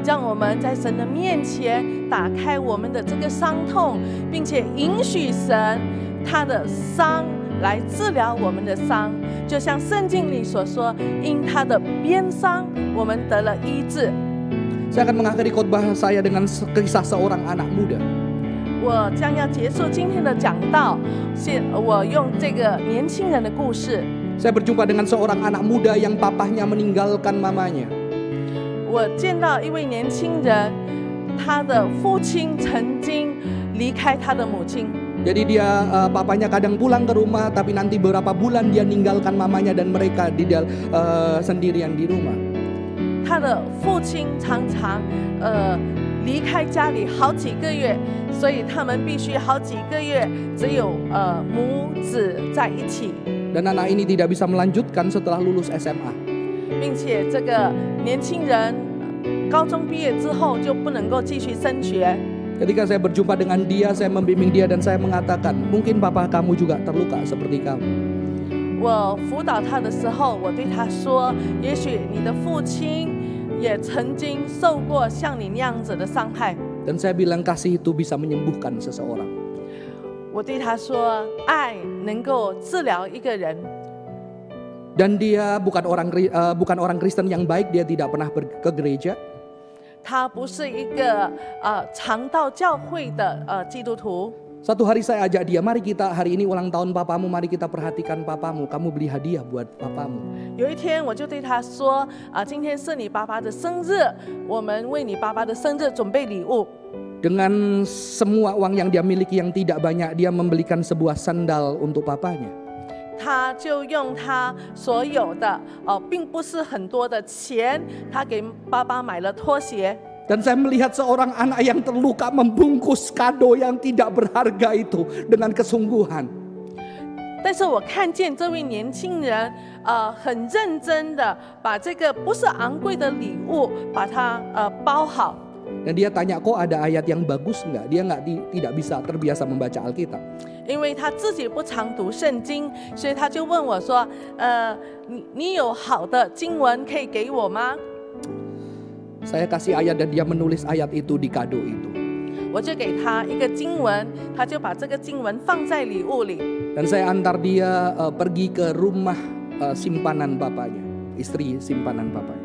让我们在神的面前打开我们的这个伤痛，并且允许神他的伤来治疗我们的伤，就像圣经里所说，因他的鞭伤，我们得了医治。Saya akan mengakhiri khotbah saya dengan kisah seorang anak muda. 我将要结束今天的讲道，是我用这个年轻人的故事。Saya berjumpa dengan seorang anak muda yang papahnya meninggalkan mamanya. 我见到一位年轻人，他的父亲曾经离开他的母亲。Jadi dia eh, papanya kadang pulang ke rumah tapi nanti beberapa bulan dia ninggalkan mamanya dan mereka di dal- eh, sendirian di rumah. 他的父亲常常呃离开家里好几个月，所以他们必须好几个月只有呃母子在一起， Dan anak ini tidak bisa melanjutkan setelah lulus SMA. 并且这个年轻人呃高中毕业之后就不能够继续升学。 Ketika saya berjumpa dengan dia, saya membimbing dia dan saya mengatakan, mungkin papa kamu juga terluka seperti kamu. 我辅导他的时候，我对他说：“也许你的父亲也曾经受过像你那样子的伤害。 Dan saya bilang kasih itu bisa menyembuhkan seseorang. ”我对他说：“爱能够治疗一个人。” Dan dia bukan orang Kri- eh, bukan orang Kristen yang baik, dia tidak pernah ber- ke gereja. 他不是一个呃常到教会的呃基督徒。 Satu hari saya ajak dia, mari kita hari ini ulang tahun papamu, mari kita perhatikan papamu. Kamu beli hadiah buat papamu. 有一天，我就对他说：“啊、今天是你爸爸的生日，我们为你爸爸的生日准备礼物。 Dengan semua uang yang dia miliki yang tidak banyak, dia membelikan sebuah sandal untuk papanya. ” 他就用他所有的哦、并不是很多的钱，他给爸爸买了拖鞋。Dan saya melihat seorang anak yang terluka membungkus kado yang tidak berharga itu dengan kesungguhan. 但是我看见这位年轻人，呃，很认真的把这个不是昂贵的礼物，把它呃包好。Dan dia tanya, kok ada ayat yang bagus nggak? Dia nggak di- tidak bisa terbiasa membaca Alkitab. 因为他自己不常读圣经，所以他就问我说：“呃，你你有好的经文可以给我吗 Saya kasih ayat dan dia menulis ayat itu di kado itu. ？”我就给他一个经文，他就把这个经文放在礼物里。 Dan saya antar dia eh, pergi ke rumah eh, simpanan bapaknya, istri simpanan bapaknya.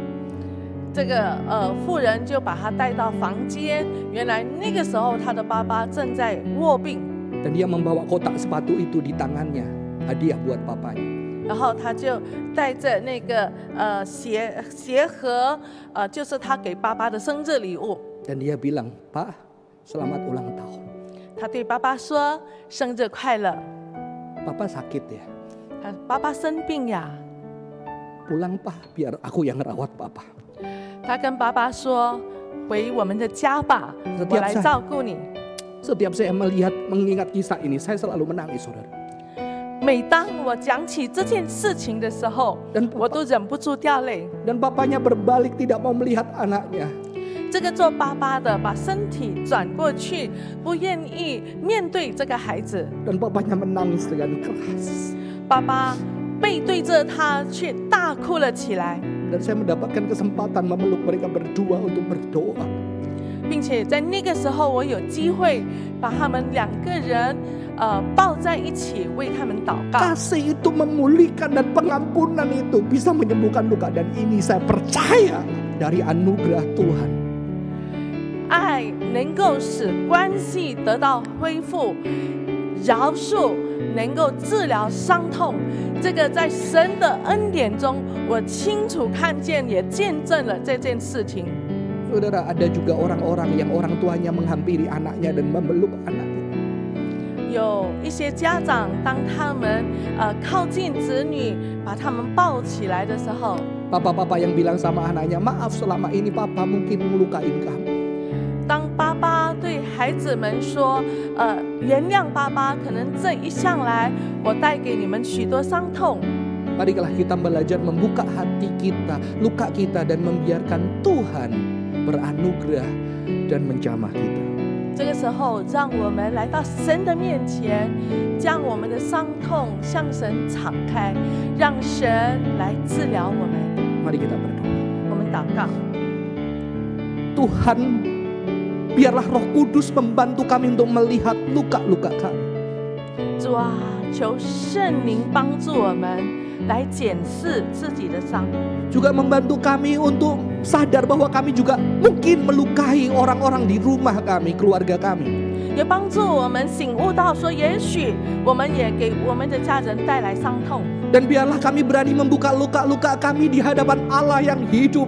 这个呃妇人就把他带到房间，原来那个时候他的爸爸正在卧病， Dan dia membawa kotak sepatu itu di tangannya, hadiah buat papanya. 然后他就带着那个呃鞋鞋盒，呃就是他给爸爸的生日礼物。 Dan dia bilang, Pak, selamat ulang tahun. 他对爸爸说：“生日快乐！ Papa sakit ya? 他爸爸生病呀。 Pulang pak, biar aku yang rawat papa. ” 他跟爸爸说：“回我们的家吧，我来照顾你。setiap saya melihat, mengingat kisah ini, saya selalu menangis, saudara. ”每当我讲起这件事情的时候我都忍不住掉泪。dan papanya berbalik tidak mau melihat anaknya. 这个做爸爸的把身体转过去，不愿意面对这个孩子。Dan papanya menangis dengan keras. 爸爸背对着他，却大哭了起来，Dan saya mendapatkan kesempatan memeluk mereka berdua untuk berdoa. 并且在那个时候，我有机会把他们两个人呃抱在一起，为他们祷告。 Kasih itu memulihkan dan pengampunan itu bisa menyembuhkan luka. Dan ini saya percaya dari anugerah Tuhan. 爱能够使关系得到恢复，饶恕 能够治疗伤痛。这个在神的恩典中，我清楚看见，也见证了这件事情。Saudara, ada juga orang-orang yang orang tuanya menghampiri anaknya dan memeluk anaknya. 有一些家长，当他们呃靠近子女，把他们抱起来的时候，Papa-papa yang bilang sama anaknya, maaf selama ini papa mungkin melukain kamu. 当爸爸对孩子们说：“呃，原谅爸爸，可能这一向来我带给你们许多伤痛。” Marilah kita belajar membuka hati kita, luka kita dan membiarkan Tuhan beranugerah dan menjamah kita. 这个时候，让我们来到神的面前，将我们的伤痛向神敞开，让神来治疗我们。 Mari kita berdoa. 我们祷告， Tuhan, biarlah Roh Kudus membantu kami untuk melihat luka-luka kami. 主啊，求圣灵帮助我们来检视自己的伤， Juga membantu kami untuk sadar bahwa kami juga mungkin melukai orang-orang di rumah kami, keluarga kami. 也帮助我们醒悟到说，也许我们也给我们的家人带来伤痛。 Dan biarlah kami berani membuka luka-luka kami di hadapan Allah yang hidup.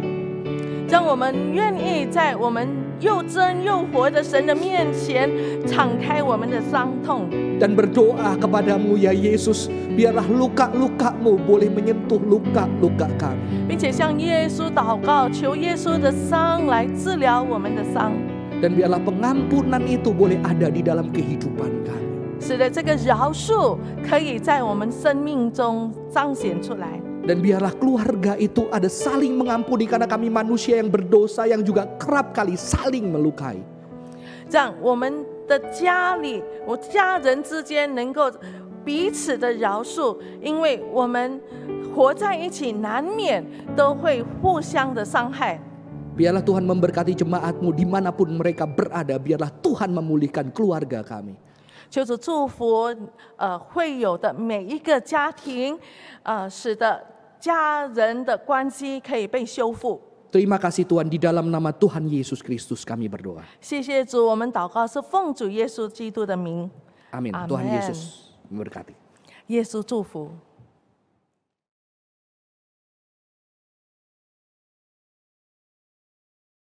让我们愿意在我们 又真又活的神的面前敞开我们的伤痛， Dan berdoa kepadamu ya Yesus, biarlah luka-lukamu boleh menyentuh luka-luka kami. 并且向耶稣祷告，求耶稣的伤来治疗我们的伤， Dan biarlah pengampunan itu boleh ada di dalam kehidupan kami. 使得这个饶恕可以在我们生命中彰显出来。 Dan biarlah keluarga itu ada saling mengampuni karena kami manusia yang berdosa yang juga kerap kali saling melukai. 这样我们的家里，我家人之间能够彼此的饶恕，因为我们活在一起，难免都会互相的伤害。 Biarlah Tuhan memberkati jemaatmu dimanapun mereka berada. Biarlah Tuhan memulihkan keluarga kami. 求主祝福呃会有的每一个家庭，呃，使得 家人的关系可以被修复。 Terima kasih Tuhan di dalam nama Tuhan Yesus Kristus kami berdoa. 谢谢主，我们祷告是奉主耶稣基督的名， Amin. Amin. Tuhan Yesus memberkati. 耶稣祝福。